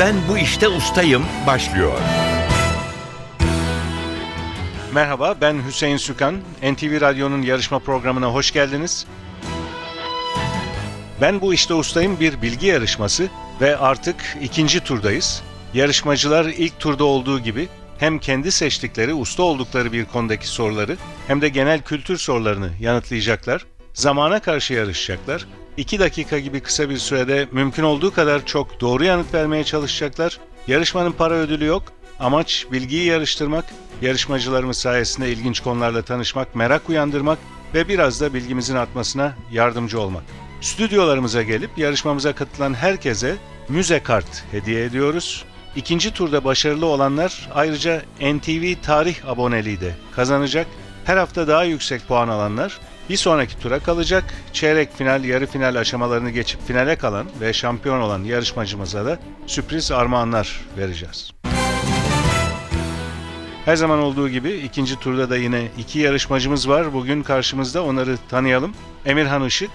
Ben bu işte ustayım başlıyor. Merhaba, ben Hüseyin Sükan. NTV Radyo'nun yarışma programına hoş geldiniz. Ben bu işte ustayım bir bilgi yarışması ve artık ikinci turdayız. Yarışmacılar ilk turda olduğu gibi hem kendi seçtikleri, usta oldukları bir konudaki soruları hem de genel kültür sorularını yanıtlayacaklar. Zamana karşı yarışacaklar. 2 dakika gibi kısa bir sürede mümkün olduğu kadar çok doğru yanıt vermeye çalışacaklar. Yarışmanın para ödülü yok. Amaç bilgiyi yarıştırmak, yarışmacılarımız sayesinde ilginç konularla tanışmak, merak uyandırmak ve biraz da bilgimizin artmasına yardımcı olmak. Stüdyolarımıza gelip yarışmamıza katılan herkese müze kart hediye ediyoruz. İkinci turda başarılı olanlar ayrıca NTV tarih aboneliği de kazanacak. Her hafta daha yüksek puan alanlar bir sonraki tura kalacak. Çeyrek final, yarı final aşamalarını geçip finale kalan ve şampiyon olan yarışmacımıza da sürpriz armağanlar vereceğiz. Her zaman olduğu gibi ikinci turda da yine iki yarışmacımız var. Bugün karşımızda onları tanıyalım. Emirhan Işık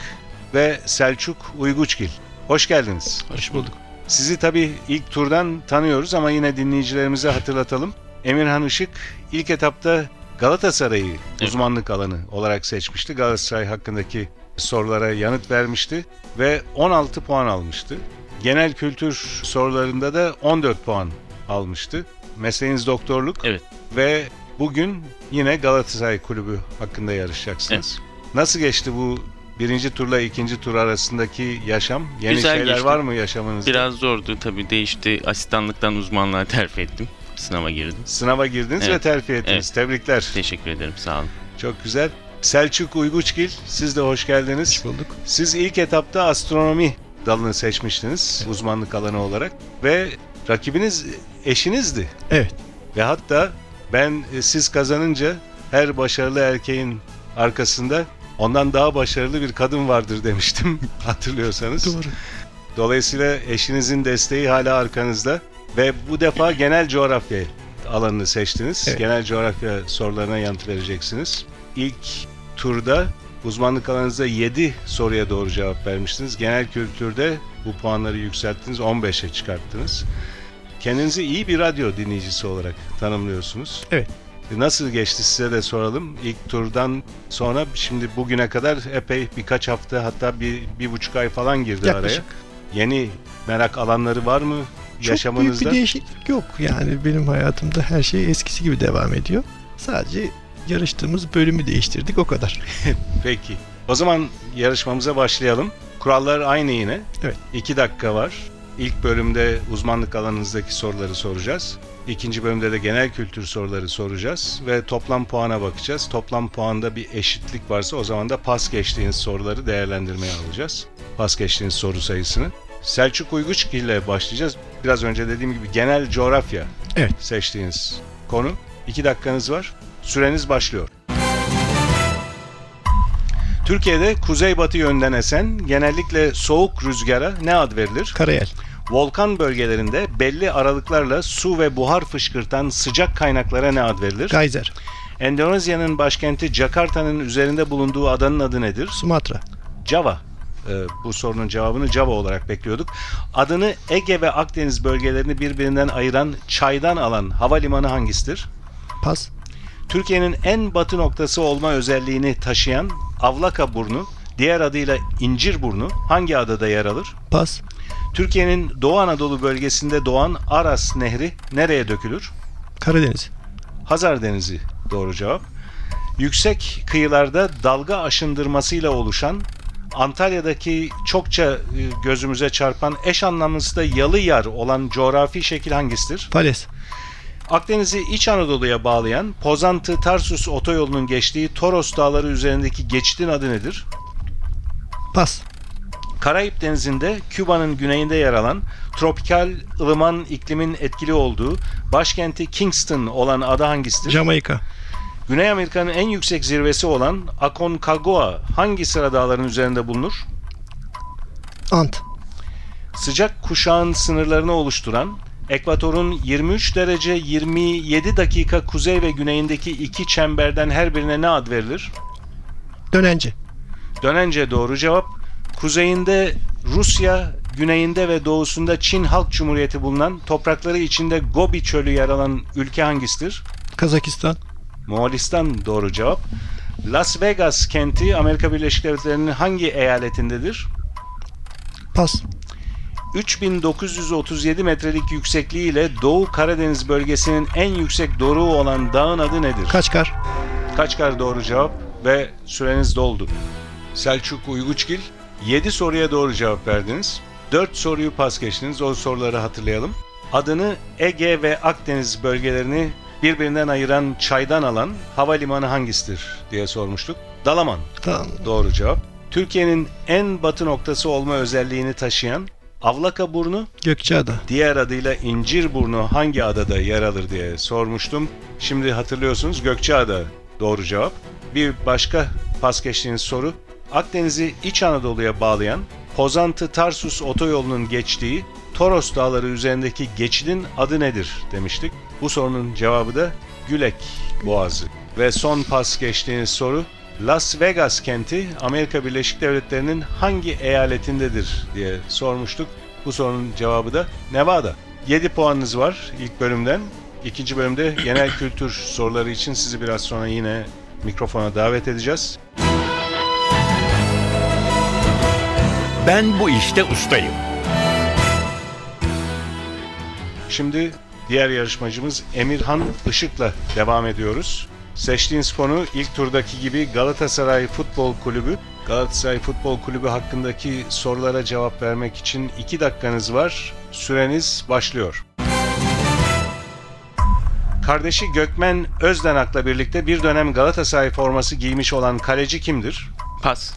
ve Selçuk Uyguçgil. Hoş geldiniz. Hoş bulduk. Sizi tabii ilk turdan tanıyoruz ama yine dinleyicilerimize hatırlatalım. Emirhan Işık ilk etapta Galatasaray'ı uzmanlık alanı olarak seçmişti. Galatasaray hakkındaki sorulara yanıt vermişti ve 16 puan almıştı. Genel kültür sorularında da 14 puan almıştı. Mesleğiniz doktorluk Evet. ve bugün yine Galatasaray Kulübü hakkında yarışacaksınız. Nasıl geçti bu birinci turla ikinci tur arasındaki yaşam? Yeni Güzel şeyler geçti. var mı yaşamınızda? Biraz zordu tabii değişti. Asistanlıktan uzmanlığa terfi ettim. Sınava girdim. Sınava girdiniz Evet. ve terfi ettiniz. Tebrikler. Teşekkür ederim sağ olun. Çok güzel. Selçuk Uyguçgil, siz de hoş geldiniz. Hoş bulduk. Siz ilk etapta astronomi dalını seçmiştiniz uzmanlık alanı olarak ve rakibiniz eşinizdi. Evet. Ve hatta ben e, siz kazanınca her başarılı erkeğin arkasında ondan daha başarılı bir kadın vardır demiştim hatırlıyorsanız. Doğru. Dolayısıyla eşinizin desteği hala arkanızda ve bu defa genel coğrafya alanını seçtiniz. Evet. Genel coğrafya sorularına yanıt vereceksiniz. İlk turda uzmanlık alanınızda 7 soruya doğru cevap vermiştiniz. Genel kültürde bu puanları yükselttiniz, 15'e çıkarttınız. Kendinizi iyi bir radyo dinleyicisi olarak tanımlıyorsunuz. Evet. Nasıl geçti size de soralım. İlk turdan sonra şimdi bugüne kadar epey birkaç hafta hatta bir, bir buçuk ay falan girdi Yaklaşık. araya. Yeni merak alanları var mı Çok yaşamınızda? büyük bir değişiklik yok. Yani benim hayatımda her şey eskisi gibi devam ediyor. Sadece yarıştığımız bölümü değiştirdik o kadar. Peki. O zaman yarışmamıza başlayalım. Kurallar aynı yine. Evet. 2 dakika var. İlk bölümde uzmanlık alanınızdaki soruları soracağız. İkinci bölümde de genel kültür soruları soracağız ve toplam puana bakacağız. Toplam puanda bir eşitlik varsa o zaman da pas geçtiğiniz soruları değerlendirmeye alacağız. Pas geçtiğiniz soru sayısını. Selçuk Uyguçgil ile başlayacağız. Biraz önce dediğim gibi genel coğrafya Evet. seçtiğiniz konu. 2 dakikanız var. Süreniz başlıyor. Türkiye'de kuzeybatı yönden esen genellikle soğuk rüzgara ne ad verilir? Karayel. Volkan bölgelerinde belli aralıklarla su ve buhar fışkırtan sıcak kaynaklara ne ad verilir? Geyser. Endonezya'nın başkenti Jakarta'nın üzerinde bulunduğu adanın adı nedir? Sumatra. Java. Ee, bu sorunun cevabını Java olarak bekliyorduk. Adını Ege ve Akdeniz bölgelerini birbirinden ayıran çaydan alan havalimanı hangisidir? Pas. Türkiye'nin en batı noktası olma özelliğini taşıyan Avlaka Burnu, diğer adıyla İncir Burnu hangi adada yer alır? Pas. Türkiye'nin Doğu Anadolu bölgesinde doğan Aras Nehri nereye dökülür? Karadeniz. Hazar Denizi doğru cevap. Yüksek kıyılarda dalga aşındırmasıyla oluşan Antalya'daki çokça e, gözümüze çarpan eş anlamlısı da yalı yar olan coğrafi şekil hangisidir? Fales. Akdeniz'i İç Anadolu'ya bağlayan Pozantı-Tarsus otoyolunun geçtiği Toros Dağları üzerindeki geçidin adı nedir? Pas. Karayip Denizi'nde Küba'nın güneyinde yer alan tropikal ılıman iklimin etkili olduğu başkenti Kingston olan ada hangisidir? Jamaika. Güney Amerika'nın en yüksek zirvesi olan Aconcagua hangi sıra dağların üzerinde bulunur? Ant. Sıcak kuşağın sınırlarını oluşturan Ekvatorun 23 derece 27 dakika kuzey ve güneyindeki iki çemberden her birine ne ad verilir? Dönence. Dönence doğru cevap. Kuzeyinde Rusya, güneyinde ve doğusunda Çin Halk Cumhuriyeti bulunan, toprakları içinde Gobi Çölü yer alan ülke hangisidir? Kazakistan. Moğolistan doğru cevap. Las Vegas kenti Amerika Birleşik Devletleri'nin hangi eyaletindedir? Pas. 3937 metrelik yüksekliğiyle Doğu Karadeniz bölgesinin en yüksek doruğu olan dağın adı nedir? Kaçkar. Kaçkar doğru cevap ve süreniz doldu. Selçuk Uyguçgil 7 soruya doğru cevap verdiniz. 4 soruyu pas geçtiniz. O soruları hatırlayalım. Adını Ege ve Akdeniz bölgelerini birbirinden ayıran çaydan alan havalimanı hangisidir diye sormuştuk. Dalaman Tamam. doğru cevap. Türkiye'nin en batı noktası olma özelliğini taşıyan Avlaka Burnu Gökçeada. diğer adıyla İncirburnu hangi adada yer alır diye sormuştum. Şimdi hatırlıyorsunuz Gökçeada doğru cevap. Bir başka pas geçtiğiniz soru. Akdeniz'i İç Anadolu'ya bağlayan Pozantı-Tarsus otoyolunun geçtiği Toros Dağları üzerindeki geçidin adı nedir demiştik. Bu sorunun cevabı da Gülek Boğazı. Ve son pas geçtiğiniz soru Las Vegas kenti Amerika Birleşik Devletleri'nin hangi eyaletindedir diye sormuştuk. Bu sorunun cevabı da Nevada. 7 puanınız var ilk bölümden. İkinci bölümde genel kültür soruları için sizi biraz sonra yine mikrofona davet edeceğiz. Ben bu işte ustayım. Şimdi diğer yarışmacımız Emirhan Işık'la devam ediyoruz. Seçtiğiniz konu ilk turdaki gibi Galatasaray Futbol Kulübü. Galatasaray Futbol Kulübü hakkındaki sorulara cevap vermek için 2 dakikanız var. Süreniz başlıyor. Kardeşi Gökmen Özdenak'la birlikte bir dönem Galatasaray forması giymiş olan kaleci kimdir? Pas.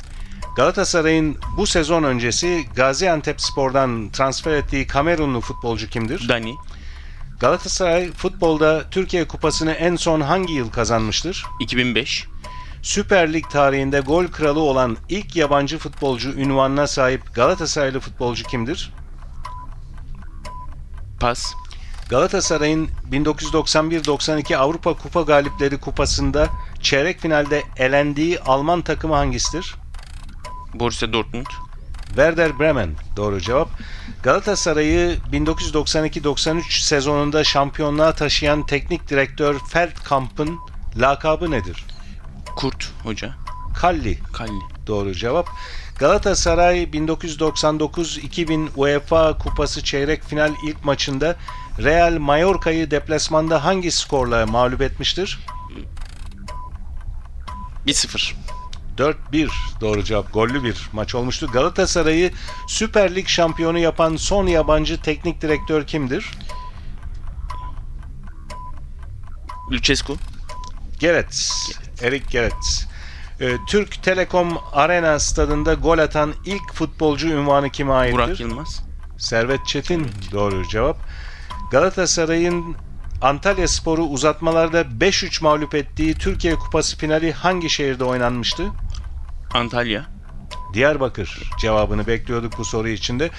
Galatasaray'ın bu sezon öncesi Gaziantep Spor'dan transfer ettiği Kamerunlu futbolcu kimdir? Dani. Galatasaray futbolda Türkiye Kupası'nı en son hangi yıl kazanmıştır? 2005. Süper Lig tarihinde gol kralı olan ilk yabancı futbolcu ünvanına sahip Galatasaraylı futbolcu kimdir? Pas. Galatasaray'ın 1991-92 Avrupa Kupa Galipleri Kupası'nda çeyrek finalde elendiği Alman takımı hangisidir? Borussia Dortmund. Werder Bremen doğru cevap. Galatasaray'ı 1992-93 sezonunda şampiyonluğa taşıyan teknik direktör Feldkamp'ın lakabı nedir? Kurt Hoca. Kalli Kalli. doğru cevap. Galatasaray 1999-2000 UEFA Kupası çeyrek final ilk maçında Real Mallorca'yı deplasmanda hangi skorla mağlup etmiştir? 1-0. 4-1 doğru cevap. Gollü bir maç olmuştu. Galatasaray'ı Süper Lig şampiyonu yapan son yabancı teknik direktör kimdir? Lucescu. Gerets. Erik Gerets. Ee, Türk Telekom Arena stadında gol atan ilk futbolcu ünvanı kime aittir? Burak Yılmaz. Servet Çetin doğru cevap. Galatasaray'ın Antalya Spor'u uzatmalarda 5-3 mağlup ettiği Türkiye Kupası finali hangi şehirde oynanmıştı? Antalya. Diyarbakır cevabını bekliyorduk bu soru içinde.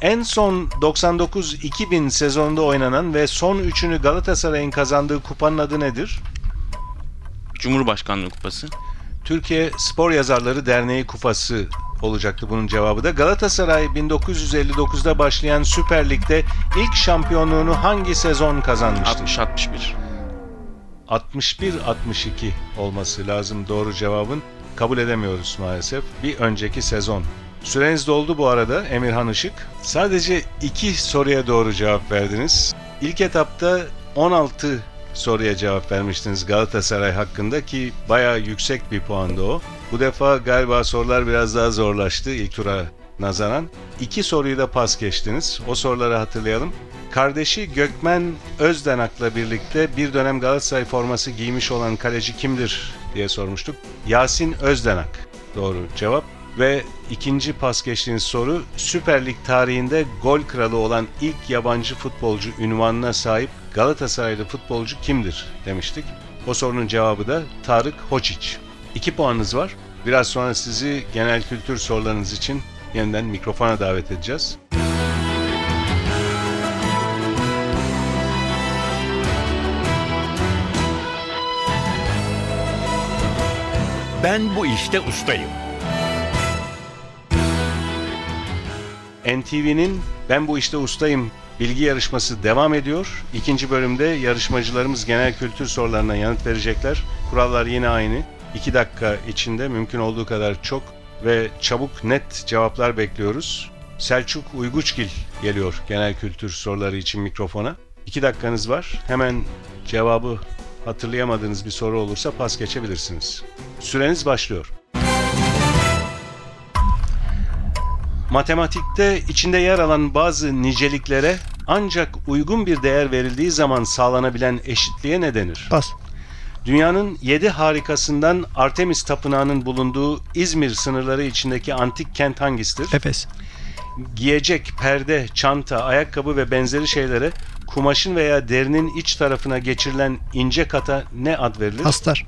En son 99-2000 sezonunda oynanan ve son üçünü Galatasaray'ın kazandığı kupanın adı nedir? Cumhurbaşkanlığı Kupası. Türkiye Spor Yazarları Derneği Kupası olacaktı bunun cevabı da. Galatasaray 1959'da başlayan Süper Lig'de ilk şampiyonluğunu hangi sezon kazanmıştır? 60-61. 61-62 olması lazım doğru cevabın. Kabul edemiyoruz maalesef. Bir önceki sezon. Süreniz doldu bu arada Emirhan Işık. Sadece iki soruya doğru cevap verdiniz. İlk etapta 16 soruya cevap vermiştiniz Galatasaray hakkında ki bayağı yüksek bir puandı o. Bu defa galiba sorular biraz daha zorlaştı ilk tura nazaran. İki soruyu da pas geçtiniz. O soruları hatırlayalım. Kardeşi Gökmen Özdenak'la birlikte bir dönem Galatasaray forması giymiş olan kaleci kimdir diye sormuştuk. Yasin Özdenak doğru cevap. Ve ikinci pas geçtiğiniz soru Süper Lig tarihinde gol kralı olan ilk yabancı futbolcu ünvanına sahip Galatasaraylı futbolcu kimdir demiştik. O sorunun cevabı da Tarık Hoçiç. İki puanınız var. Biraz sonra sizi genel kültür sorularınız için yeniden mikrofona davet edeceğiz. Ben bu işte ustayım. NTV'nin Ben Bu İşte Ustayım bilgi yarışması devam ediyor. İkinci bölümde yarışmacılarımız genel kültür sorularına yanıt verecekler. Kurallar yine aynı. 2 dakika içinde mümkün olduğu kadar çok ve çabuk net cevaplar bekliyoruz. Selçuk Uyguçgil geliyor genel kültür soruları için mikrofona. 2 dakikanız var. Hemen cevabı hatırlayamadığınız bir soru olursa pas geçebilirsiniz. Süreniz başlıyor. Matematikte içinde yer alan bazı niceliklere ancak uygun bir değer verildiği zaman sağlanabilen eşitliğe ne denir? Pas. Dünyanın yedi harikasından Artemis Tapınağı'nın bulunduğu İzmir sınırları içindeki antik kent hangisidir? Efes. Giyecek, perde, çanta, ayakkabı ve benzeri şeylere kumaşın veya derinin iç tarafına geçirilen ince kata ne ad verilir? Astar.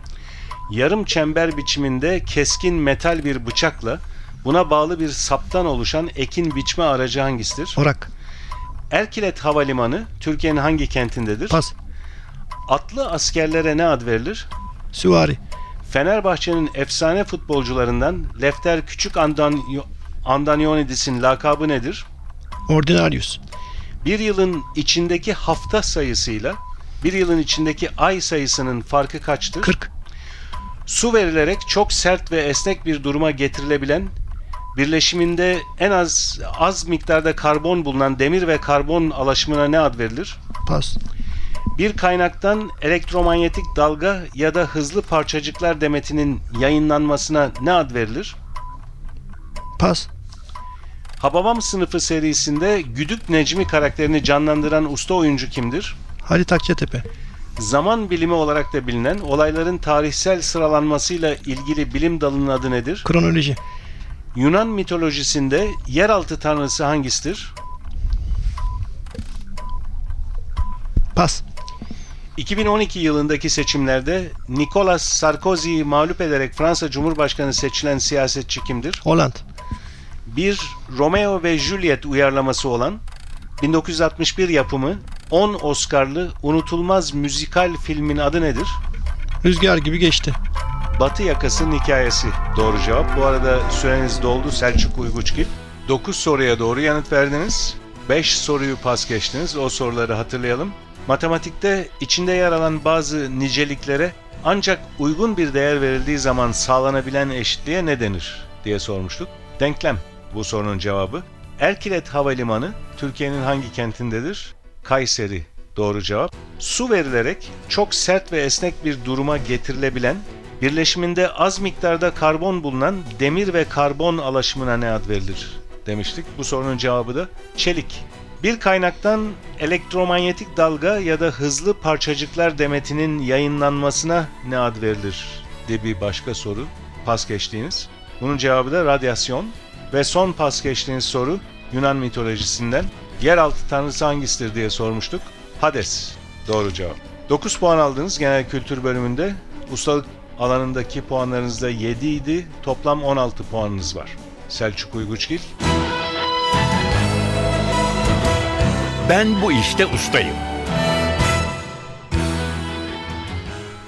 Yarım çember biçiminde keskin metal bir bıçakla buna bağlı bir saptan oluşan ekin biçme aracı hangisidir? Orak. Erkilet Havalimanı Türkiye'nin hangi kentindedir? Pas. Atlı askerlere ne ad verilir? Süvari. Fenerbahçe'nin efsane futbolcularından Lefter Küçük Andanyo- Andanionidis'in lakabı nedir? Ordinarius. Bir yılın içindeki hafta sayısıyla bir yılın içindeki ay sayısının farkı kaçtır? 40. Su verilerek çok sert ve esnek bir duruma getirilebilen, birleşiminde en az az miktarda karbon bulunan demir ve karbon alaşımına ne ad verilir? Pas. Bir kaynaktan elektromanyetik dalga ya da hızlı parçacıklar demetinin yayınlanmasına ne ad verilir? Pas. Hababam sınıfı serisinde Güdük Necmi karakterini canlandıran usta oyuncu kimdir? Halit Akçatepe. Zaman bilimi olarak da bilinen olayların tarihsel sıralanmasıyla ilgili bilim dalının adı nedir? Kronoloji. Yunan mitolojisinde yeraltı tanrısı hangisidir? Pas. 2012 yılındaki seçimlerde Nicolas Sarkozy'yi mağlup ederek Fransa Cumhurbaşkanı seçilen siyasetçi kimdir? Holland. Bir Romeo ve Juliet uyarlaması olan 1961 yapımı 10 Oscar'lı unutulmaz müzikal filmin adı nedir? Rüzgar gibi geçti. Batı Yakası'nın hikayesi doğru cevap. Bu arada süreniz doldu Selçuk Uyguçgil. 9 soruya doğru yanıt verdiniz. 5 soruyu pas geçtiniz. O soruları hatırlayalım. Matematikte içinde yer alan bazı niceliklere ancak uygun bir değer verildiği zaman sağlanabilen eşitliğe ne denir diye sormuştuk. Denklem bu sorunun cevabı. Erkilet Havalimanı Türkiye'nin hangi kentindedir? Kayseri doğru cevap. Su verilerek çok sert ve esnek bir duruma getirilebilen Birleşiminde az miktarda karbon bulunan demir ve karbon alaşımına ne ad verilir demiştik. Bu sorunun cevabı da çelik. Bir kaynaktan elektromanyetik dalga ya da hızlı parçacıklar demetinin yayınlanmasına ne ad verilir diye bir başka soru pas geçtiğiniz. Bunun cevabı da radyasyon. Ve son pas geçtiğiniz soru Yunan mitolojisinden yeraltı tanrısı hangisidir diye sormuştuk. Hades. Doğru cevap. 9 puan aldınız genel kültür bölümünde. Ustalık alanındaki puanlarınız da 7 idi. Toplam 16 puanınız var. Selçuk Uyguçgil. Ben bu işte ustayım.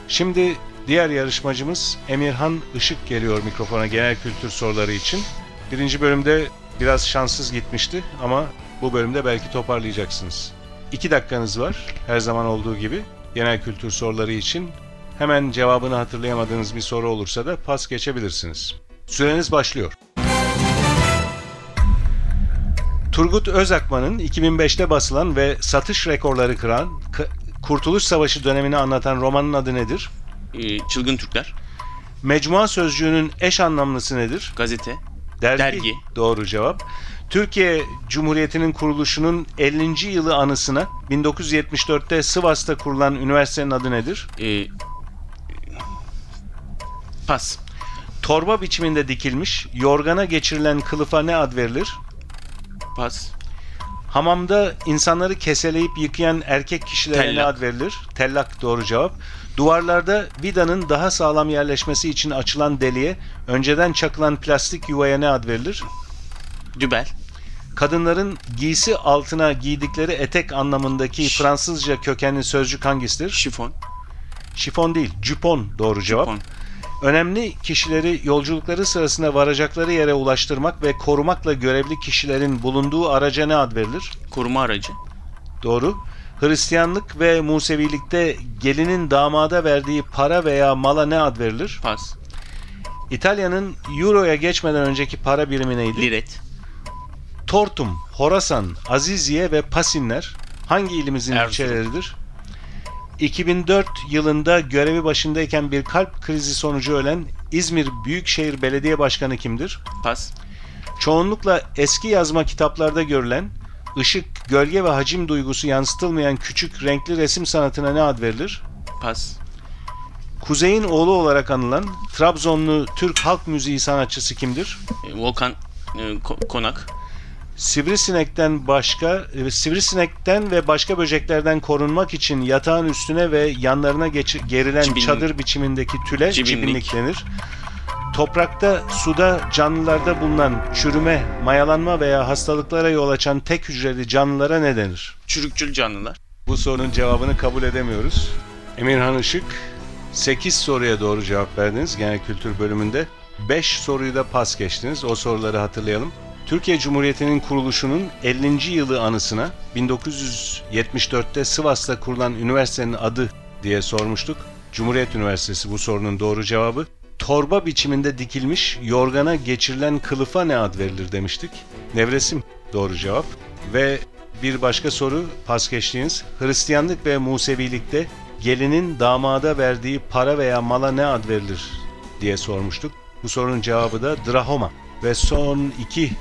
Şimdi diğer yarışmacımız Emirhan Işık geliyor mikrofona genel kültür soruları için. Birinci bölümde biraz şanssız gitmişti ama bu bölümde belki toparlayacaksınız. 2 dakikanız var her zaman olduğu gibi genel kültür soruları için. Hemen cevabını hatırlayamadığınız bir soru olursa da pas geçebilirsiniz. Süreniz başlıyor. Turgut Özakman'ın 2005'te basılan ve satış rekorları kıran Kurtuluş Savaşı dönemini anlatan romanın adı nedir? Ee, Çılgın Türkler. Mecmua sözcüğünün eş anlamlısı nedir? Gazete. Dergi. Dergi. Doğru cevap. Türkiye Cumhuriyeti'nin kuruluşunun 50. yılı anısına 1974'te Sivas'ta kurulan üniversitenin adı nedir? Ee, pas. Torba biçiminde dikilmiş, yorgana geçirilen kılıfa ne ad verilir? Pas. Hamamda insanları keseleyip yıkayan erkek kişilere ne ad verilir? Tellak doğru cevap. Duvarlarda vidanın daha sağlam yerleşmesi için açılan deliğe önceden çakılan plastik yuvaya ne ad verilir? Dübel. Kadınların giysi altına giydikleri etek anlamındaki Ş- Fransızca kökenli sözcük hangisidir? Şifon. Şifon değil, jupon doğru cevap. Jupon. Önemli kişileri yolculukları sırasında varacakları yere ulaştırmak ve korumakla görevli kişilerin bulunduğu araca ne ad verilir? Koruma aracı. Doğru. Hristiyanlık ve Musevilikte gelinin damada verdiği para veya mala ne ad verilir? Pas. İtalya'nın Euro'ya geçmeden önceki para birimi neydi? Liret. Tortum, Horasan, Aziziye ve Pasinler hangi ilimizin Erzurum. ilçeleridir? 2004 yılında görevi başındayken bir kalp krizi sonucu ölen İzmir Büyükşehir Belediye Başkanı kimdir? Pas. Çoğunlukla eski yazma kitaplarda görülen ışık, gölge ve hacim duygusu yansıtılmayan küçük renkli resim sanatına ne ad verilir? Pas. Kuzey'in oğlu olarak anılan Trabzonlu Türk halk müziği sanatçısı kimdir? E, Volkan e, Ko- Konak. Sivrisinekten başka e, sivrisinekten ve başka böceklerden korunmak için yatağın üstüne ve yanlarına geç- gerilen Cibinlik. çadır biçimindeki tüle Cibinlik. cibinlik denir. Toprakta, suda, canlılarda bulunan çürüme, mayalanma veya hastalıklara yol açan tek hücreli canlılara ne denir? Çürükçül canlılar. Bu sorunun cevabını kabul edemiyoruz. Emirhan Işık 8 soruya doğru cevap verdiniz genel kültür bölümünde. 5 soruyu da pas geçtiniz. O soruları hatırlayalım. Türkiye Cumhuriyeti'nin kuruluşunun 50. yılı anısına 1974'te Sivas'ta kurulan üniversitenin adı diye sormuştuk. Cumhuriyet Üniversitesi bu sorunun doğru cevabı. Torba biçiminde dikilmiş yorgana geçirilen kılıfa ne ad verilir demiştik. Nevresim doğru cevap. Ve bir başka soru pas geçtiğiniz Hristiyanlık ve Musevilikte gelinin damada verdiği para veya mala ne ad verilir diye sormuştuk. Bu sorunun cevabı da drahoma. Ve son iki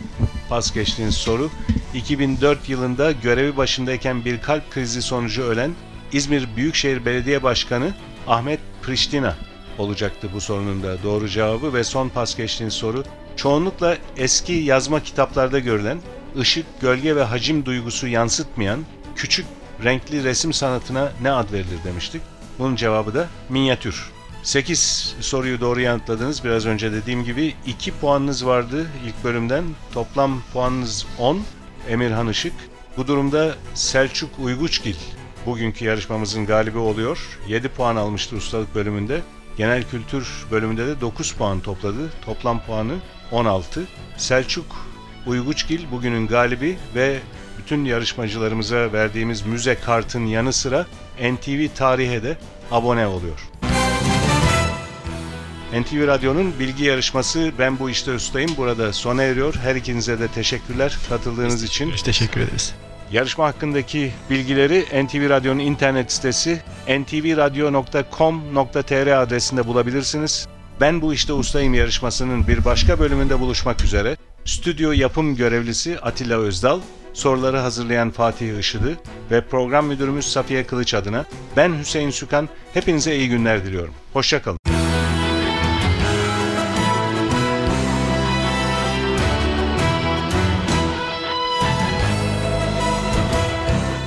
pas geçtiğiniz soru 2004 yılında görevi başındayken bir kalp krizi sonucu ölen İzmir Büyükşehir Belediye Başkanı Ahmet Priştina olacaktı bu sorunun da doğru cevabı ve son pas geçtiğiniz soru çoğunlukla eski yazma kitaplarda görülen ışık, gölge ve hacim duygusu yansıtmayan küçük renkli resim sanatına ne ad verilir demiştik. Bunun cevabı da minyatür. 8 soruyu doğru yanıtladınız. Biraz önce dediğim gibi 2 puanınız vardı ilk bölümden. Toplam puanınız 10. Emirhan Işık. Bu durumda Selçuk Uyguçgil bugünkü yarışmamızın galibi oluyor. 7 puan almıştı ustalık bölümünde. Genel kültür bölümünde de 9 puan topladı. Toplam puanı 16. Selçuk Uyguçgil bugünün galibi ve bütün yarışmacılarımıza verdiğimiz müze kartın yanı sıra NTV Tarihe de abone oluyor. NTV Radyo'nun bilgi yarışması Ben Bu İşte Ustayım burada sona eriyor. Her ikinize de teşekkürler katıldığınız için. Biz teşekkür ederiz. Yarışma hakkındaki bilgileri NTV Radyo'nun internet sitesi ntvradio.com.tr adresinde bulabilirsiniz. Ben Bu İşte Ustayım yarışmasının bir başka bölümünde buluşmak üzere. Stüdyo yapım görevlisi Atilla Özdal, soruları hazırlayan Fatih Işıdı ve program müdürümüz Safiye Kılıç adına ben Hüseyin Sükan hepinize iyi günler diliyorum. Hoşçakalın.